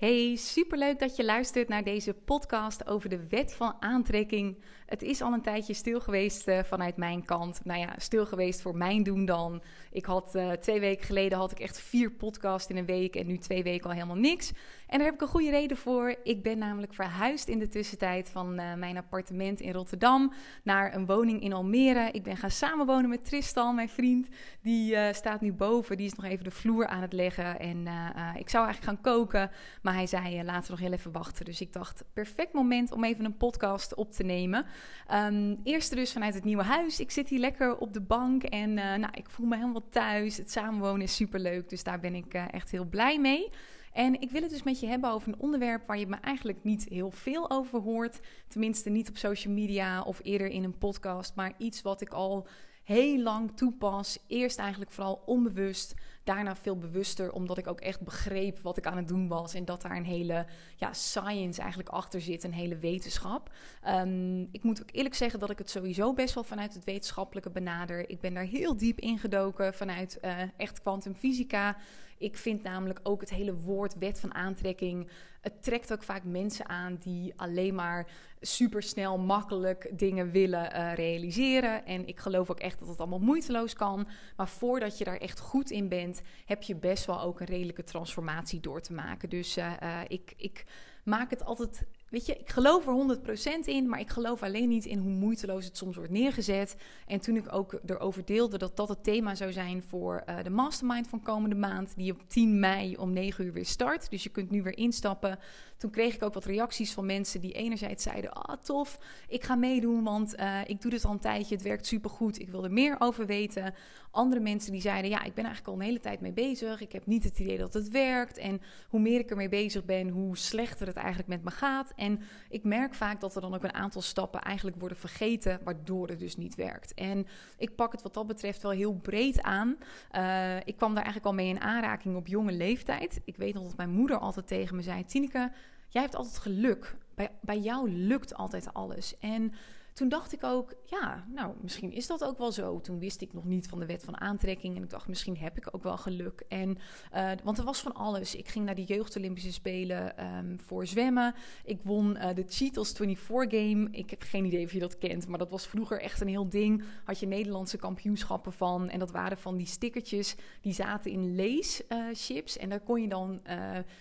Hey, superleuk dat je luistert naar deze podcast over de wet van aantrekking. Het is al een tijdje stil geweest uh, vanuit mijn kant. Nou ja, stil geweest voor mijn doen dan. Ik had uh, twee weken geleden had ik echt vier podcasts in een week en nu twee weken al helemaal niks. En daar heb ik een goede reden voor. Ik ben namelijk verhuisd in de tussentijd van uh, mijn appartement in Rotterdam naar een woning in Almere. Ik ben gaan samenwonen met Tristan, mijn vriend. Die staat nu boven. Die is nog even de vloer aan het leggen. En ik zou eigenlijk gaan koken. Maar hij zei: laten we nog heel even wachten. Dus ik dacht: perfect moment om even een podcast op te nemen. Um, eerst dus vanuit het nieuwe huis. Ik zit hier lekker op de bank en nou, ik voel me helemaal thuis. Het samenwonen is superleuk, dus daar ben ik echt heel blij mee. En ik wil het dus met je hebben over een onderwerp waar je me eigenlijk niet heel veel over hoort. Tenminste, niet op social media of eerder in een podcast. Maar iets wat ik al heel lang toepas. Eerst eigenlijk vooral onbewust. Daarna veel bewuster, omdat ik ook echt begreep wat ik aan het doen was. En dat daar een hele ja, science eigenlijk achter zit, een hele wetenschap. Um, ik moet ook eerlijk zeggen dat ik het sowieso best wel vanuit het wetenschappelijke benader. Ik ben daar heel diep ingedoken vanuit uh, echt kwantumfysica. Ik vind namelijk ook het hele woord wet van aantrekking. Het trekt ook vaak mensen aan die alleen maar super snel, makkelijk dingen willen uh, realiseren. En ik geloof ook echt dat het allemaal moeiteloos kan. Maar voordat je daar echt goed in bent, heb je best wel ook een redelijke transformatie door te maken. Dus uh, uh, ik, ik maak het altijd Weet je, ik geloof er 100% in, maar ik geloof alleen niet in hoe moeiteloos het soms wordt neergezet. En toen ik ook erover deelde dat dat het thema zou zijn voor uh, de mastermind van komende maand, die op 10 mei om 9 uur weer start. Dus je kunt nu weer instappen. Toen kreeg ik ook wat reacties van mensen die enerzijds zeiden: Ah, tof, ik ga meedoen, want uh, ik doe dit al een tijdje, het werkt supergoed, ik wil er meer over weten. Andere mensen die zeiden: Ja, ik ben eigenlijk al een hele tijd mee bezig, ik heb niet het idee dat het werkt. En hoe meer ik ermee bezig ben, hoe slechter het eigenlijk met me gaat. En ik merk vaak dat er dan ook een aantal stappen eigenlijk worden vergeten, waardoor het dus niet werkt. En ik pak het wat dat betreft wel heel breed aan. Uh, ik kwam daar eigenlijk al mee in aanraking op jonge leeftijd. Ik weet nog dat mijn moeder altijd tegen me zei: Tineke, jij hebt altijd geluk. Bij, bij jou lukt altijd alles. En toen dacht ik ook, ja, nou, misschien is dat ook wel zo. Toen wist ik nog niet van de wet van aantrekking. En ik dacht, misschien heb ik ook wel geluk. En, uh, want er was van alles. Ik ging naar de Jeugd Olympische Spelen um, voor zwemmen. Ik won uh, de Cheetles 24 Game. Ik heb geen idee of je dat kent, maar dat was vroeger echt een heel ding. Had je Nederlandse kampioenschappen van. En dat waren van die stickertjes die zaten in leeschips. Uh, en daar kon je dan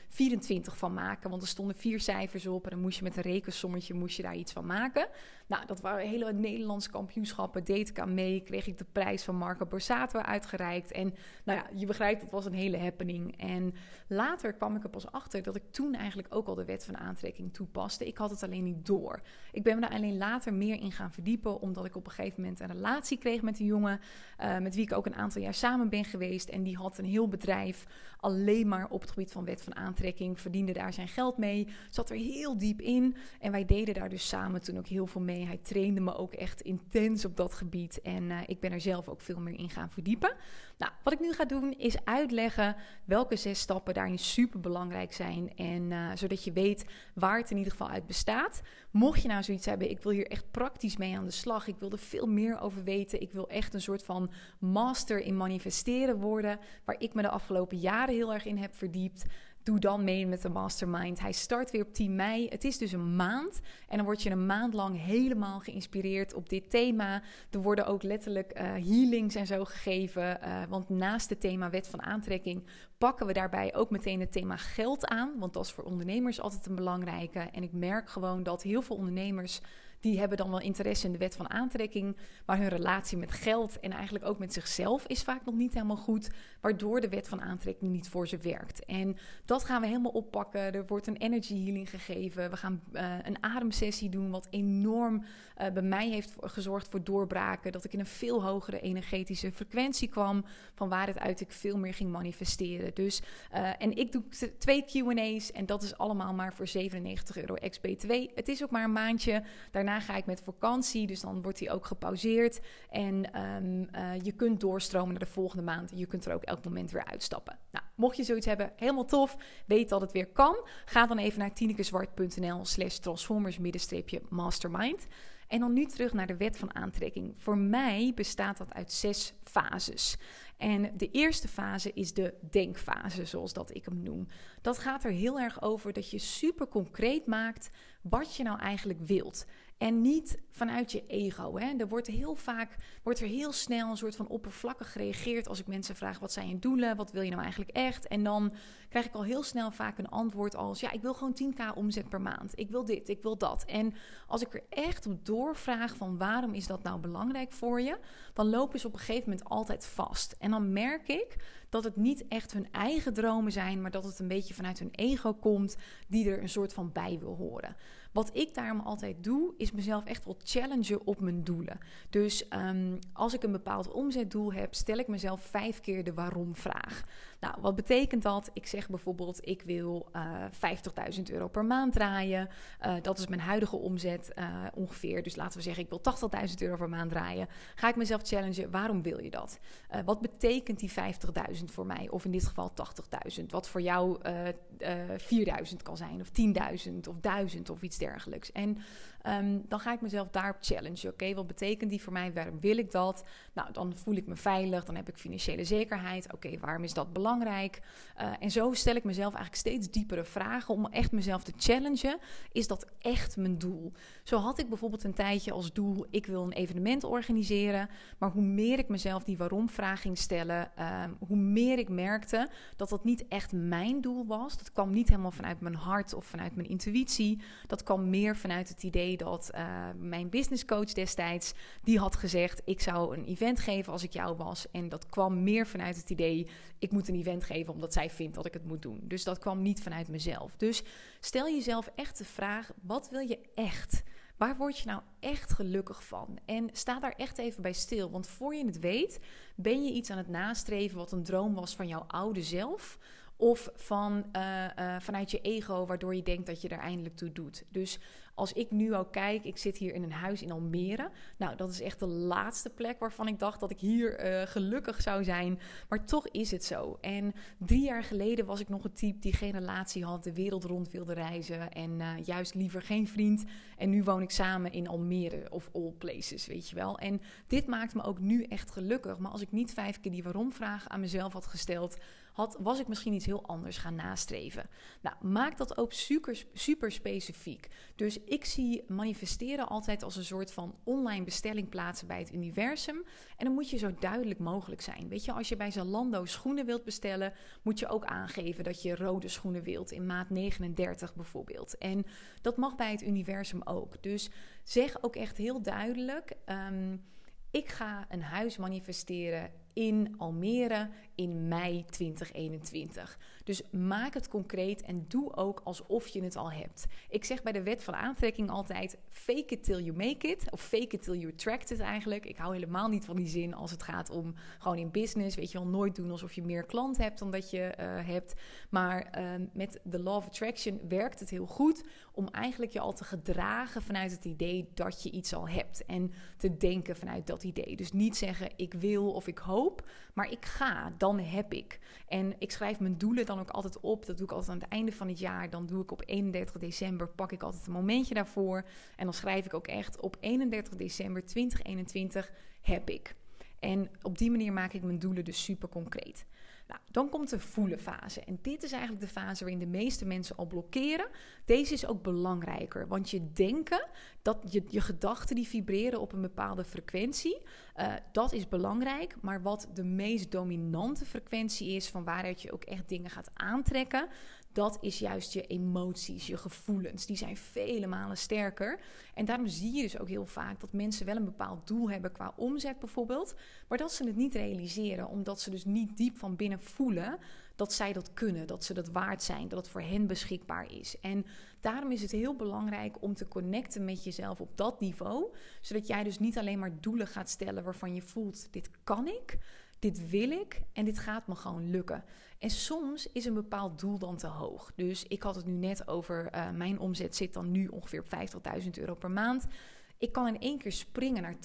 24 van maken. Want er stonden vier cijfers op. En dan moest je met een rekensommetje moest je daar iets van maken. Nou, dat waren hele Nederlandse kampioenschappen. Deed ik aan mee. Kreeg ik de prijs van Marco Borsato uitgereikt. En nou ja, je begrijpt, het was een hele happening. En later kwam ik er pas achter dat ik toen eigenlijk ook al de wet van aantrekking toepaste. Ik had het alleen niet door. Ik ben me daar alleen later meer in gaan verdiepen. Omdat ik op een gegeven moment een relatie kreeg met een jongen. Uh, met wie ik ook een aantal jaar samen ben geweest. En die had een heel bedrijf alleen maar op het gebied van wet van aantrekking. Verdiende daar zijn geld mee. Zat er heel diep in. En wij deden daar dus samen toen ook heel veel mee. Hij trainde me ook echt intens op dat gebied. En uh, ik ben er zelf ook veel meer in gaan verdiepen. Nou, wat ik nu ga doen is uitleggen welke zes stappen daarin super belangrijk zijn. En uh, zodat je weet waar het in ieder geval uit bestaat. Mocht je nou zoiets hebben, ik wil hier echt praktisch mee aan de slag. Ik wil er veel meer over weten. Ik wil echt een soort van master in manifesteren worden. Waar ik me de afgelopen jaren heel erg in heb verdiept. Doe dan mee met de mastermind. Hij start weer op 10 mei. Het is dus een maand. En dan word je een maand lang helemaal geïnspireerd op dit thema. Er worden ook letterlijk uh, healings en zo gegeven. Uh, want naast het thema wet van aantrekking pakken we daarbij ook meteen het thema geld aan. Want dat is voor ondernemers altijd een belangrijke. En ik merk gewoon dat heel veel ondernemers die hebben dan wel interesse in de wet van aantrekking, maar hun relatie met geld en eigenlijk ook met zichzelf is vaak nog niet helemaal goed, waardoor de wet van aantrekking niet voor ze werkt. En dat gaan we helemaal oppakken. Er wordt een energy healing gegeven. We gaan uh, een ademsessie doen, wat enorm uh, bij mij heeft gezorgd voor doorbraken, dat ik in een veel hogere energetische frequentie kwam, van waaruit ik veel meer ging manifesteren. Dus, uh, en ik doe twee Q&A's en dat is allemaal maar voor 97 euro ex-BTW. Het is ook maar een maandje. Daarna Daarna ga ik met vakantie, dus dan wordt hij ook gepauzeerd. En um, uh, je kunt doorstromen naar de volgende maand. Je kunt er ook elk moment weer uitstappen. Nou, mocht je zoiets hebben, helemaal tof. Weet dat het weer kan. Ga dan even naar tinekeswart.nl slash transformers-mastermind. En dan nu terug naar de wet van aantrekking. Voor mij bestaat dat uit zes fases. En de eerste fase is de denkfase, zoals dat ik hem noem. Dat gaat er heel erg over dat je super concreet maakt wat je nou eigenlijk wilt. En niet vanuit je ego. Hè. Er wordt heel vaak, wordt er heel snel een soort van oppervlakkig gereageerd als ik mensen vraag: wat zijn je doelen? Wat wil je nou eigenlijk echt? En dan krijg ik al heel snel vaak een antwoord als: ja, ik wil gewoon 10k omzet per maand. Ik wil dit, ik wil dat. En als ik er echt op doorvraag van waarom is dat nou belangrijk voor je, dan lopen ze op een gegeven moment altijd vast. En dan merk ik dat het niet echt hun eigen dromen zijn, maar dat het een beetje vanuit hun ego komt, die er een soort van bij wil horen. Wat ik daarom altijd doe, is mezelf echt wel challengen op mijn doelen. Dus um, als ik een bepaald omzetdoel heb, stel ik mezelf vijf keer de waarom-vraag. Nou, wat betekent dat? Ik zeg bijvoorbeeld, ik wil uh, eh, 50.000 euro per maand draaien. Uh, dat is mijn huidige omzet uh, ongeveer. Dus laten we zeggen, ik wil 80.000 euro per maand draaien. Ga ik mezelf challengen, waarom wil je dat? wat betekent die 50.000 voor mij? Of in dit geval 80.000. Wat voor jou 4.000 kan zijn, of 10.000, of 1.000 of iets dergelijks. En um, dan ga ik mezelf daarop challengen. Oké, wat betekent die voor mij? Waarom wil ik dat? Nou, dan voel ik me veilig, dan heb ik financiële zekerheid. Oké, waarom is dat belangrijk? Uh, en zo stel ik mezelf eigenlijk steeds diepere vragen om echt mezelf te challengen. Is dat echt mijn doel? Zo had ik bijvoorbeeld een tijdje als doel: ik wil een evenement organiseren. Maar hoe meer ik mezelf die waarom-vraag ging stellen, uh, hoe meer ik merkte dat dat niet echt mijn doel was. Dat kwam niet helemaal vanuit mijn hart of vanuit mijn intuïtie. Dat kwam meer vanuit het idee dat uh, mijn businesscoach destijds, die had gezegd, ik zou een event geven als ik jou was. En dat kwam meer vanuit het idee, ik moet een event geven omdat zij vindt dat ik het moet doen. Dus dat kwam niet vanuit mezelf. Dus stel jezelf echt de vraag, wat wil je echt? Waar word je nou echt gelukkig van? En sta daar echt even bij stil. Want voor je het weet, ben je iets aan het nastreven wat een droom was van jouw oude zelf. Of van, uh, uh, vanuit je ego, waardoor je denkt dat je er eindelijk toe doet. Dus als ik nu ook kijk, ik zit hier in een huis in Almere. Nou, dat is echt de laatste plek waarvan ik dacht dat ik hier uh, gelukkig zou zijn. Maar toch is het zo. En drie jaar geleden was ik nog een type die geen relatie had, de wereld rond wilde reizen en uh, juist liever geen vriend. En nu woon ik samen in Almere of all places, weet je wel. En dit maakt me ook nu echt gelukkig. Maar als ik niet vijf keer die waarom-vraag aan mezelf had gesteld, was ik misschien iets heel anders gaan nastreven. Nou, maak dat ook super, super specifiek. Dus ik zie manifesteren altijd als een soort van online bestelling plaatsen bij het universum. En dan moet je zo duidelijk mogelijk zijn. Weet je, als je bij Zalando schoenen wilt bestellen, moet je ook aangeven dat je rode schoenen wilt in maat 39 bijvoorbeeld. En dat mag bij het universum ook. Dus zeg ook echt heel duidelijk. Um, ik ga een huis manifesteren in Almere in mei 2021. Dus maak het concreet en doe ook alsof je het al hebt. Ik zeg bij de wet van aantrekking altijd: fake it till you make it. Of fake it till you attract it eigenlijk. Ik hou helemaal niet van die zin als het gaat om gewoon in business. Weet je wel, nooit doen alsof je meer klant hebt dan dat je uh, hebt. Maar uh, met de Law of Attraction werkt het heel goed om eigenlijk je al te gedragen vanuit het idee dat je iets al hebt. En te denken vanuit dat idee. Dus niet zeggen ik wil of ik hoop, maar ik ga, dan heb ik. En ik schrijf mijn doelen dan ook altijd op. Dat doe ik altijd aan het einde van het jaar. Dan doe ik op 31 december, pak ik altijd een momentje daarvoor. En dan schrijf ik ook echt op 31 december 2021 heb ik. En op die manier maak ik mijn doelen dus super concreet. Nou, dan komt de voelen fase. En dit is eigenlijk de fase waarin de meeste mensen al blokkeren. Deze is ook belangrijker, want je denken dat je, je gedachten die vibreren op een bepaalde frequentie, uh, dat is belangrijk. Maar wat de meest dominante frequentie is, van waaruit je ook echt dingen gaat aantrekken, dat is juist je emoties, je gevoelens. Die zijn vele malen sterker. En daarom zie je dus ook heel vaak dat mensen wel een bepaald doel hebben qua omzet bijvoorbeeld, maar dat ze het niet realiseren, omdat ze dus niet diep van binnen voelen dat zij dat kunnen, dat ze dat waard zijn, dat het voor hen beschikbaar is. En daarom is het heel belangrijk om te connecten met jezelf op dat niveau, zodat jij dus niet alleen maar doelen gaat stellen waarvan je voelt: dit kan ik, dit wil ik en dit gaat me gewoon lukken. En soms is een bepaald doel dan te hoog. Dus ik had het nu net over, uh, mijn omzet zit dan nu ongeveer op 50.000 euro per maand. Ik kan in één keer springen naar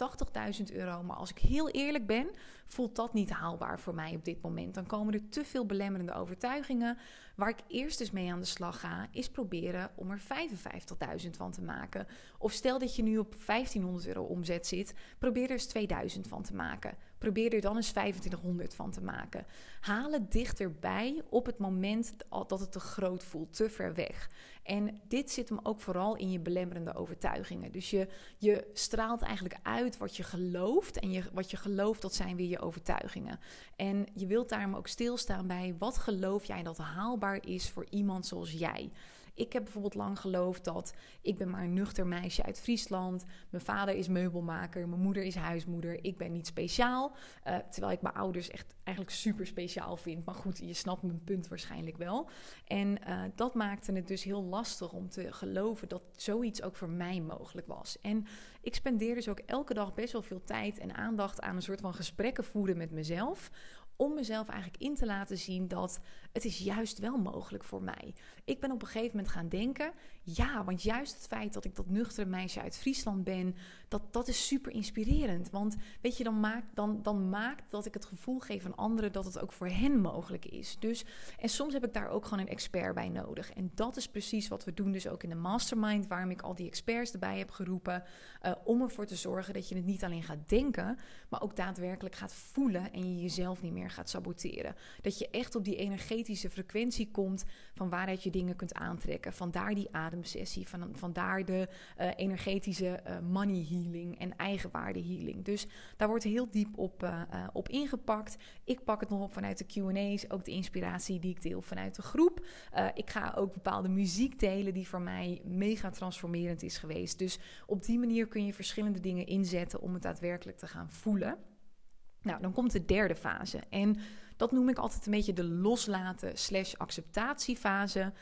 80.000 euro. Maar als ik heel eerlijk ben, voelt dat niet haalbaar voor mij op dit moment. Dan komen er te veel belemmerende overtuigingen. Waar ik eerst dus mee aan de slag ga, is proberen om er 55.000 van te maken. Of stel dat je nu op 1500 euro omzet zit, probeer er eens 2000 van te maken. Probeer er dan eens 2500 van te maken. Haal het dichterbij op het moment dat het te groot voelt, te ver weg. En dit zit hem ook vooral in je belemmerende overtuigingen. Dus je, je straalt eigenlijk uit wat je gelooft. En je, wat je gelooft, dat zijn weer je overtuigingen. En je wilt daarom ook stilstaan bij wat geloof jij dat is voor iemand zoals jij. Ik heb bijvoorbeeld lang geloofd dat ik ben maar een nuchter meisje uit Friesland. Mijn vader is meubelmaker, mijn moeder is huismoeder. Ik ben niet speciaal. Uh, terwijl ik mijn ouders echt eigenlijk super speciaal vind. Maar goed, je snapt mijn punt waarschijnlijk wel. En uh, dat maakte het dus heel lastig om te geloven dat zoiets ook voor mij mogelijk was. En ik spendeer dus ook elke dag best wel veel tijd en aandacht aan een soort van gesprekken voeren met mezelf om mezelf eigenlijk in te laten zien dat het is juist wel mogelijk voor mij. Ik ben op een gegeven moment gaan denken, ja, want juist het feit dat ik dat nuchtere meisje uit Friesland ben, dat, dat is super inspirerend. Want weet je, dan maakt, dan, dan maakt dat ik het gevoel geef aan anderen dat het ook voor hen mogelijk is. Dus, en soms heb ik daar ook gewoon een expert bij nodig. En dat is precies wat we doen dus ook in de mastermind, waarom ik al die experts erbij heb geroepen, uh, om ervoor te zorgen dat je het niet alleen gaat denken, maar ook daadwerkelijk gaat voelen en je jezelf niet meer gaat saboteren. Dat je echt op die energetische frequentie komt van waaruit je dingen kunt aantrekken. Vandaar die ademsessie, van, vandaar de uh, energetische uh, money healing en eigenwaarde healing. Dus daar wordt heel diep op, uh, op ingepakt. Ik pak het nog op vanuit de QA's, ook de inspiratie die ik deel vanuit de groep. ik ga ook bepaalde muziek delen die voor mij mega transformerend is geweest. Dus op die manier kun je verschillende dingen inzetten om het daadwerkelijk te gaan voelen. Nou, dan komt de derde fase. En dat noem ik altijd een beetje de loslaten slash acceptatiefase.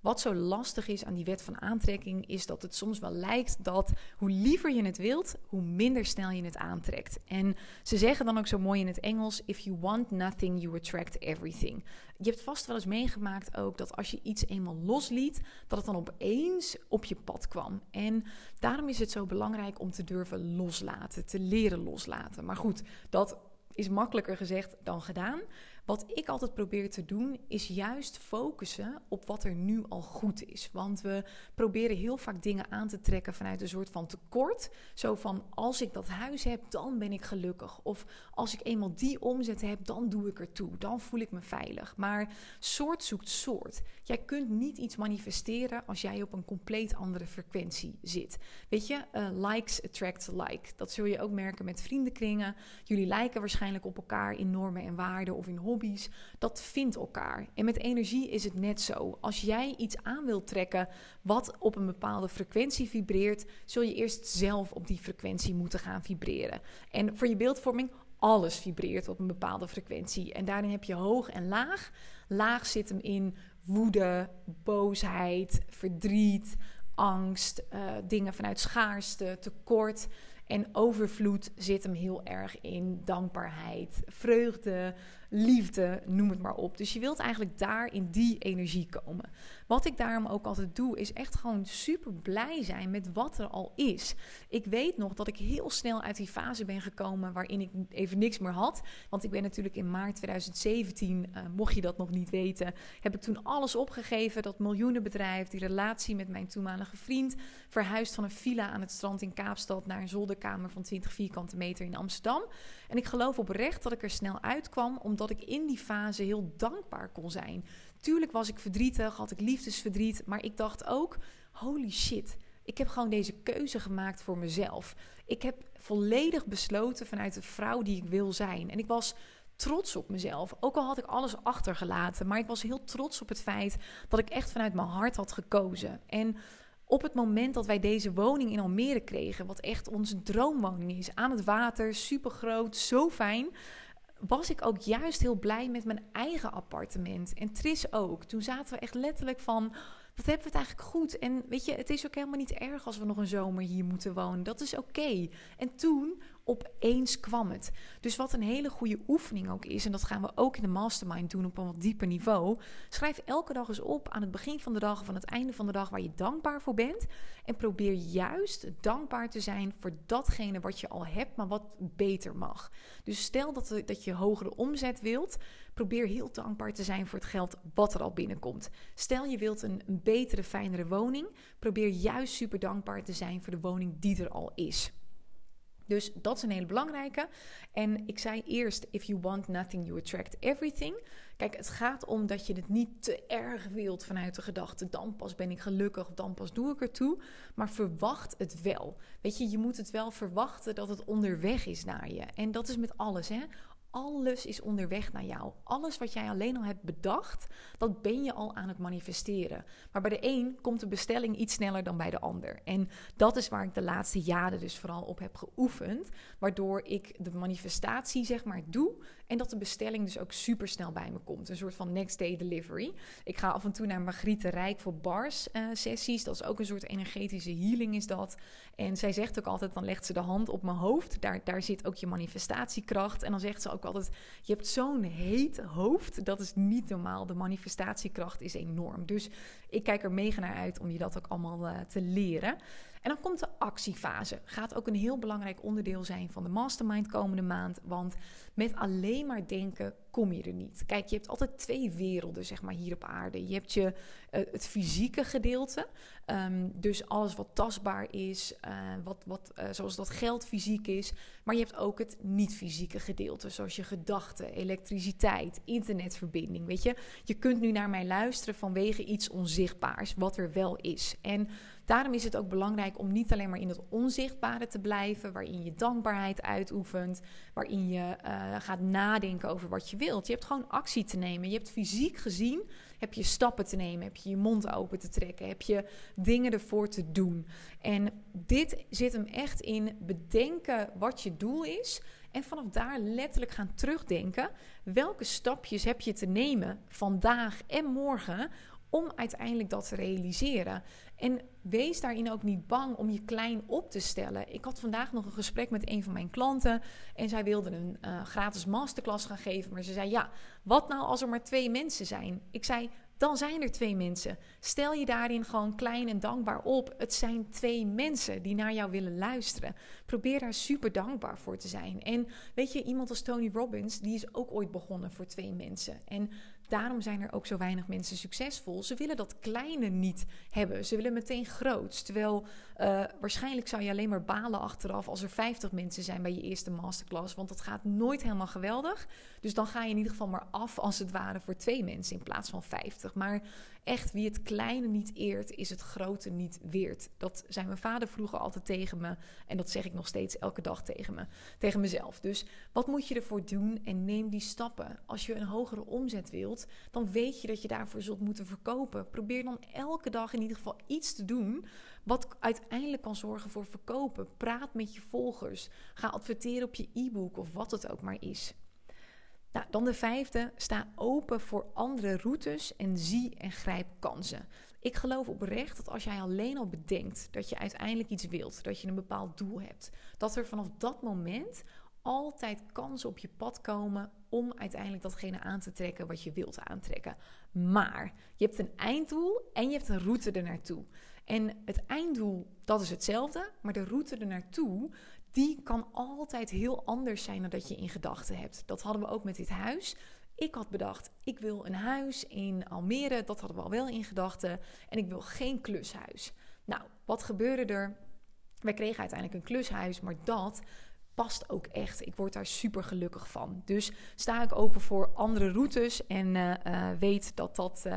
Wat zo lastig is aan die wet van aantrekking, is dat het soms wel lijkt dat hoe liever je het wilt, hoe minder snel je het aantrekt. En ze zeggen dan ook zo mooi in het Engels: If you want nothing, you attract everything. Je hebt vast wel eens meegemaakt ook dat als je iets eenmaal losliet, dat het dan opeens op je pad kwam. En daarom is het zo belangrijk om te durven loslaten, te leren loslaten. Maar goed, dat is makkelijker gezegd dan gedaan. Wat ik altijd probeer te doen, is juist focussen op wat er nu al goed is. Want we proberen heel vaak dingen aan te trekken vanuit een soort van tekort. Zo van: als ik dat huis heb, dan ben ik gelukkig. Of als ik eenmaal die omzet heb, dan doe ik er toe. Dan voel ik me veilig. Maar soort zoekt soort. Jij kunt niet iets manifesteren als jij op een compleet andere frequentie zit. Weet je, uh, likes attract like. Dat zul je ook merken met vriendenkringen. Jullie lijken waarschijnlijk op elkaar in normen en waarden of in hobby's dat vindt elkaar. En met energie is het net zo. Als jij iets aan wilt trekken wat op een bepaalde frequentie vibreert, zul je eerst zelf op die frequentie moeten gaan vibreren. En voor je beeldvorming, alles vibreert op een bepaalde frequentie. En daarin heb je hoog en laag. Laag zit hem in woede, boosheid, verdriet, angst, uh, dingen vanuit schaarste, tekort. En overvloed zit hem heel erg in dankbaarheid, vreugde, liefde, noem het maar op. Dus je wilt eigenlijk daar in die energie komen. Wat ik daarom ook altijd doe, is echt gewoon super blij zijn met wat er al is. Ik weet nog dat ik heel snel uit die fase ben gekomen waarin ik even niks meer had. Want ik ben natuurlijk in maart 2017, uh, eh, mocht je dat nog niet weten, heb ik toen alles opgegeven. Dat miljoenenbedrijf, die relatie met mijn toenmalige vriend, verhuisd van een villa aan het strand in Kaapstad naar een zolderkamer van 20 vierkante meter in Amsterdam. En ik geloof oprecht dat ik er snel uitkwam, omdat ik in die fase heel dankbaar kon zijn. Tuurlijk was ik verdrietig, had ik liefdesverdriet, maar ik dacht ook: holy shit. Ik heb gewoon deze keuze gemaakt voor mezelf. Ik heb volledig besloten vanuit de vrouw die ik wil zijn. En ik was trots op mezelf. Ook al had ik alles achtergelaten, maar ik was heel trots op het feit dat ik echt vanuit mijn hart had gekozen. En op het moment dat wij deze woning in Almere kregen, wat echt onze droomwoning is, aan het water, super groot, zo fijn, was ik ook juist heel blij met mijn eigen appartement. En Tris ook. Toen zaten we echt letterlijk van. Wat hebben we het eigenlijk goed? En weet je, het is ook helemaal niet erg als we nog een zomer hier moeten wonen. Dat is oké. En toen, opeens kwam het. Dus wat een hele goede oefening ook is, en dat gaan we ook in de mastermind doen op een wat dieper niveau. Schrijf elke dag eens op aan het begin van de dag of aan het einde van de dag waar je dankbaar voor bent. En probeer juist dankbaar te zijn voor datgene wat je al hebt, maar wat beter mag. Dus stel dat, dat je hogere omzet wilt, probeer heel dankbaar te zijn voor het geld wat er al binnenkomt. Stel je wilt een betere, fijnere woning, probeer juist super dankbaar te zijn voor de woning die er al is. Dus dat is een hele belangrijke. En ik zei eerst: if you want nothing, you attract everything. Kijk, het gaat om dat je het niet te erg wilt vanuit de gedachte: dan pas ben ik gelukkig, dan pas doe ik ertoe. Maar verwacht het wel. Weet je, je moet het wel verwachten dat het onderweg is naar je. En dat is met alles, hè? Alles is onderweg naar jou. Alles wat jij alleen al hebt bedacht, dat ben je al aan het manifesteren. Maar bij de een komt de bestelling iets sneller dan bij de ander. En dat is waar ik de laatste jaren dus vooral op heb geoefend. Waardoor ik de manifestatie zeg maar doe. En dat de bestelling dus ook super snel bij me komt. Een soort van next day delivery. Ik ga af en toe naar Margriete Rijk voor bars uh, sessies. Dat is ook een soort energetische healing is dat. En zij zegt ook altijd, dan legt ze de hand op mijn hoofd. Daar, daar zit ook je manifestatiekracht. En dan zegt ze ook altijd, je hebt zo'n heet hoofd. Dat is niet normaal. De manifestatiekracht is enorm. Dus ik kijk er mega naar uit om je dat ook allemaal uh, te leren. En dan komt de actiefase. Gaat ook een heel belangrijk onderdeel zijn van de mastermind komende maand. Want met alleen maar denken kom je er niet. Kijk, je hebt altijd twee werelden, zeg maar, hier op aarde. Je hebt je, uh, het fysieke gedeelte. Um, dus alles wat tastbaar is, uh, wat, wat, uh, zoals dat geld fysiek is. Maar je hebt ook het niet-fysieke gedeelte, zoals je gedachten, elektriciteit, internetverbinding. Weet je, je kunt nu naar mij luisteren vanwege iets onzichtbaars, wat er wel is. En Daarom is het ook belangrijk om niet alleen maar in het onzichtbare te blijven, waarin je dankbaarheid uitoefent, waarin je gaat nadenken over wat je Je hebt gewoon actie te nemen. Je hebt fysiek gezien, heb je stappen te nemen, heb je je mond open te trekken, heb je dingen ervoor te doen. En dit zit hem echt in bedenken wat je doel is. En vanaf daar letterlijk gaan terugdenken. Welke stapjes heb je te nemen vandaag en morgen om uiteindelijk dat te realiseren. En wees daarin ook niet bang om je klein op te stellen. Ik had vandaag nog een gesprek met een van mijn klanten en zij wilde een uh, gratis masterclass gaan geven, maar ze zei ja, wat nou als er maar twee mensen zijn? Ik zei dan zijn er twee mensen. Stel je daarin gewoon klein en dankbaar op. Het zijn twee mensen die naar jou willen luisteren. Probeer daar super dankbaar voor te zijn. En weet je, iemand als Tony Robbins, die is ook ooit begonnen voor twee mensen. En Daarom zijn er ook zo weinig mensen succesvol. Ze willen dat kleine niet hebben. Ze willen meteen groots. Terwijl uh, waarschijnlijk zou je alleen maar balen achteraf als er 50 mensen zijn bij je eerste masterclass. Want dat gaat nooit helemaal geweldig. Dus dan ga je in ieder geval maar af als het ware voor twee mensen in plaats van 50. Maar echt, wie het kleine niet eert, is het grote niet weert. Dat zei mijn vader vroeger altijd tegen me. En dat zeg ik nog steeds elke dag tegen me, tegen mezelf. Dus wat moet je ervoor doen? En neem die stappen. Als je een hogere omzet wilt, dan weet je dat je daarvoor zult moeten verkopen. Probeer dan elke dag in ieder geval iets te doen wat uiteindelijk kan zorgen voor verkopen. Praat met je volgers. Ga adverteren op je e-book of wat het ook maar is. Nou, dan de vijfde, sta open voor andere routes en zie en grijp kansen. Ik geloof oprecht dat als jij alleen al bedenkt dat je uiteindelijk iets wilt, dat je een bepaald doel hebt, dat er vanaf dat moment altijd kansen op je pad komen om uiteindelijk datgene aan te trekken wat je wilt aantrekken. Maar je hebt een einddoel en je hebt een route ernaartoe. En het einddoel, dat is hetzelfde, maar de route ernaartoe, die kan altijd heel anders zijn dan dat je in gedachten hebt. Dat hadden we ook met dit huis. Ik had bedacht, ik wil een huis in Almere, dat hadden we al wel in gedachten. En ik wil geen klushuis. Nou, wat gebeurde er? Wij kregen uiteindelijk een klushuis, maar dat past ook echt. Ik word daar super gelukkig van. Dus sta ik open voor andere routes en uh, uh, weet dat, dat, um,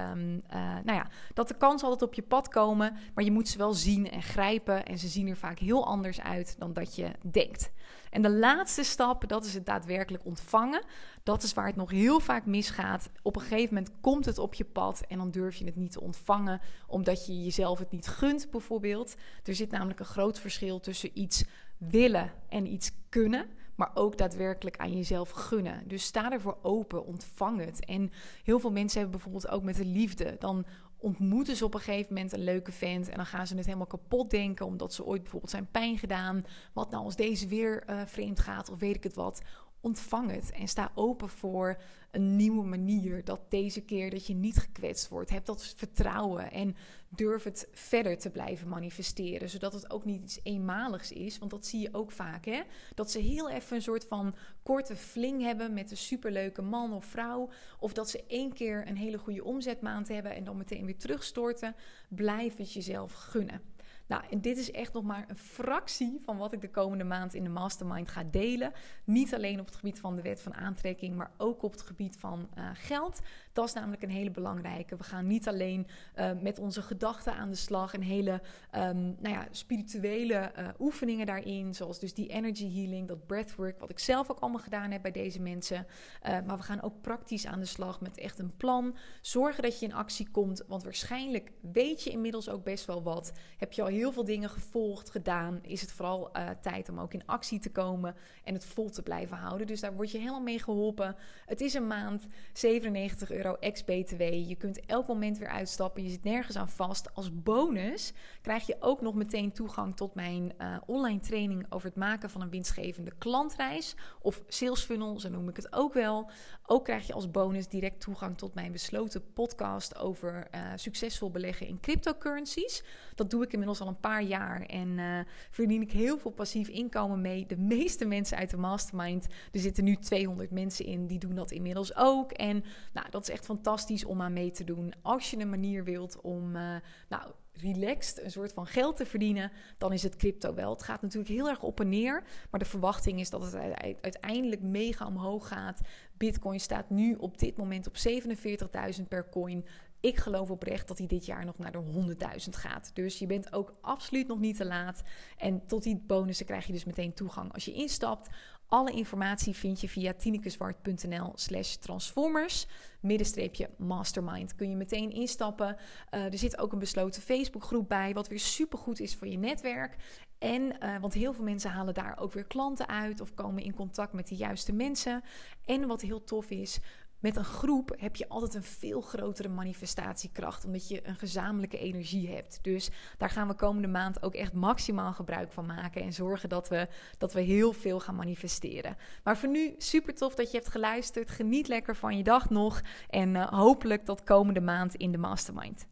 uh, nou ja, dat de kans altijd op je pad komen. Maar je moet ze wel zien en grijpen. En ze zien er vaak heel anders uit dan dat je denkt. En de laatste stap, dat is het daadwerkelijk ontvangen. Dat is waar het nog heel vaak misgaat. Op een gegeven moment komt het op je pad en dan durf je het niet te ontvangen, omdat je jezelf het niet gunt, bijvoorbeeld. Er zit namelijk een groot verschil tussen iets willen en iets kunnen, maar ook daadwerkelijk aan jezelf gunnen. Dus sta ervoor open, ontvang het. En heel veel mensen hebben bijvoorbeeld ook met de liefde. Dan ontmoeten ze op een gegeven moment een leuke vent en dan gaan ze het helemaal kapot denken omdat ze ooit bijvoorbeeld zijn pijn gedaan. Wat nou als deze weer uh, vreemd gaat of weet ik het wat ontvang het en sta open voor een nieuwe manier. Dat deze keer dat je niet gekwetst wordt. Heb dat vertrouwen en durf het verder te blijven manifesteren. Zodat het ook niet iets eenmaligs is. Want dat zie je ook vaak. Hè? Dat ze heel even een soort van korte fling hebben met een superleuke man of vrouw. Of dat ze één keer een hele goede omzetmaand hebben en dan meteen weer terugstorten. Blijf het jezelf gunnen. Nou, en dit is echt nog maar een fractie van wat ik de komende maand in de mastermind ga delen. Niet alleen op het gebied van de wet van aantrekking, maar ook op het gebied van uh, geld. Dat is namelijk een hele belangrijke. We gaan niet alleen uh, met onze gedachten aan de slag en hele um, nou ja, spirituele uh, oefeningen daarin, zoals dus die energy healing, dat breathwork, wat ik zelf ook allemaal gedaan heb bij deze mensen. maar we gaan ook praktisch aan de slag met echt een plan. Zorgen dat je in actie komt, want waarschijnlijk weet je inmiddels ook best wel wat. Heb je al heel heel veel dingen gevolgd, gedaan, is het vooral uh, tijd om ook in actie te komen en het vol te blijven houden. Dus daar word je helemaal mee geholpen. Het is een maand, 97 euro ex-BTW. Je kunt elk moment weer uitstappen. Je zit nergens aan vast. Als bonus krijg je ook nog meteen toegang tot mijn uh, online training over het maken van een winstgevende klantreis. Of sales funnel, zo noem ik het ook wel. Ook krijg je als bonus direct toegang tot mijn besloten podcast over uh, succesvol beleggen in cryptocurrencies. Dat doe ik inmiddels al een paar jaar en uh, verdien ik heel veel passief inkomen mee. De meeste mensen uit de mastermind, er zitten nu 200 mensen in, die doen dat inmiddels ook. En nou, dat is echt fantastisch om aan mee te doen. Als je een manier wilt om uh, nou, relaxed een soort van geld te verdienen, dan is het crypto wel. Het gaat natuurlijk heel erg op en neer, maar de verwachting is dat het uiteindelijk mega omhoog gaat. Bitcoin staat nu op dit moment op 47.000 per coin. Ik geloof oprecht dat hij dit jaar nog naar de 100.000 gaat. Dus je bent ook absoluut nog niet te laat. En tot die bonussen krijg je dus meteen toegang als je instapt. Alle informatie vind je via tinekezwart.nl slash transformers. Middenstreepje mastermind. Kun je meteen instappen. Uh, er zit ook een besloten Facebookgroep bij. Wat weer supergoed is voor je netwerk. En, uh, want heel veel mensen halen daar ook weer klanten uit. Of komen in contact met de juiste mensen. En wat heel tof is, met een groep heb je altijd een veel grotere manifestatiekracht, omdat je een gezamenlijke energie hebt. Dus daar gaan we komende maand ook echt maximaal gebruik van maken en zorgen dat we, dat we heel veel gaan manifesteren. Maar voor nu super tof dat je hebt geluisterd. Geniet lekker van je dag nog en uh, hopelijk tot komende maand in de mastermind.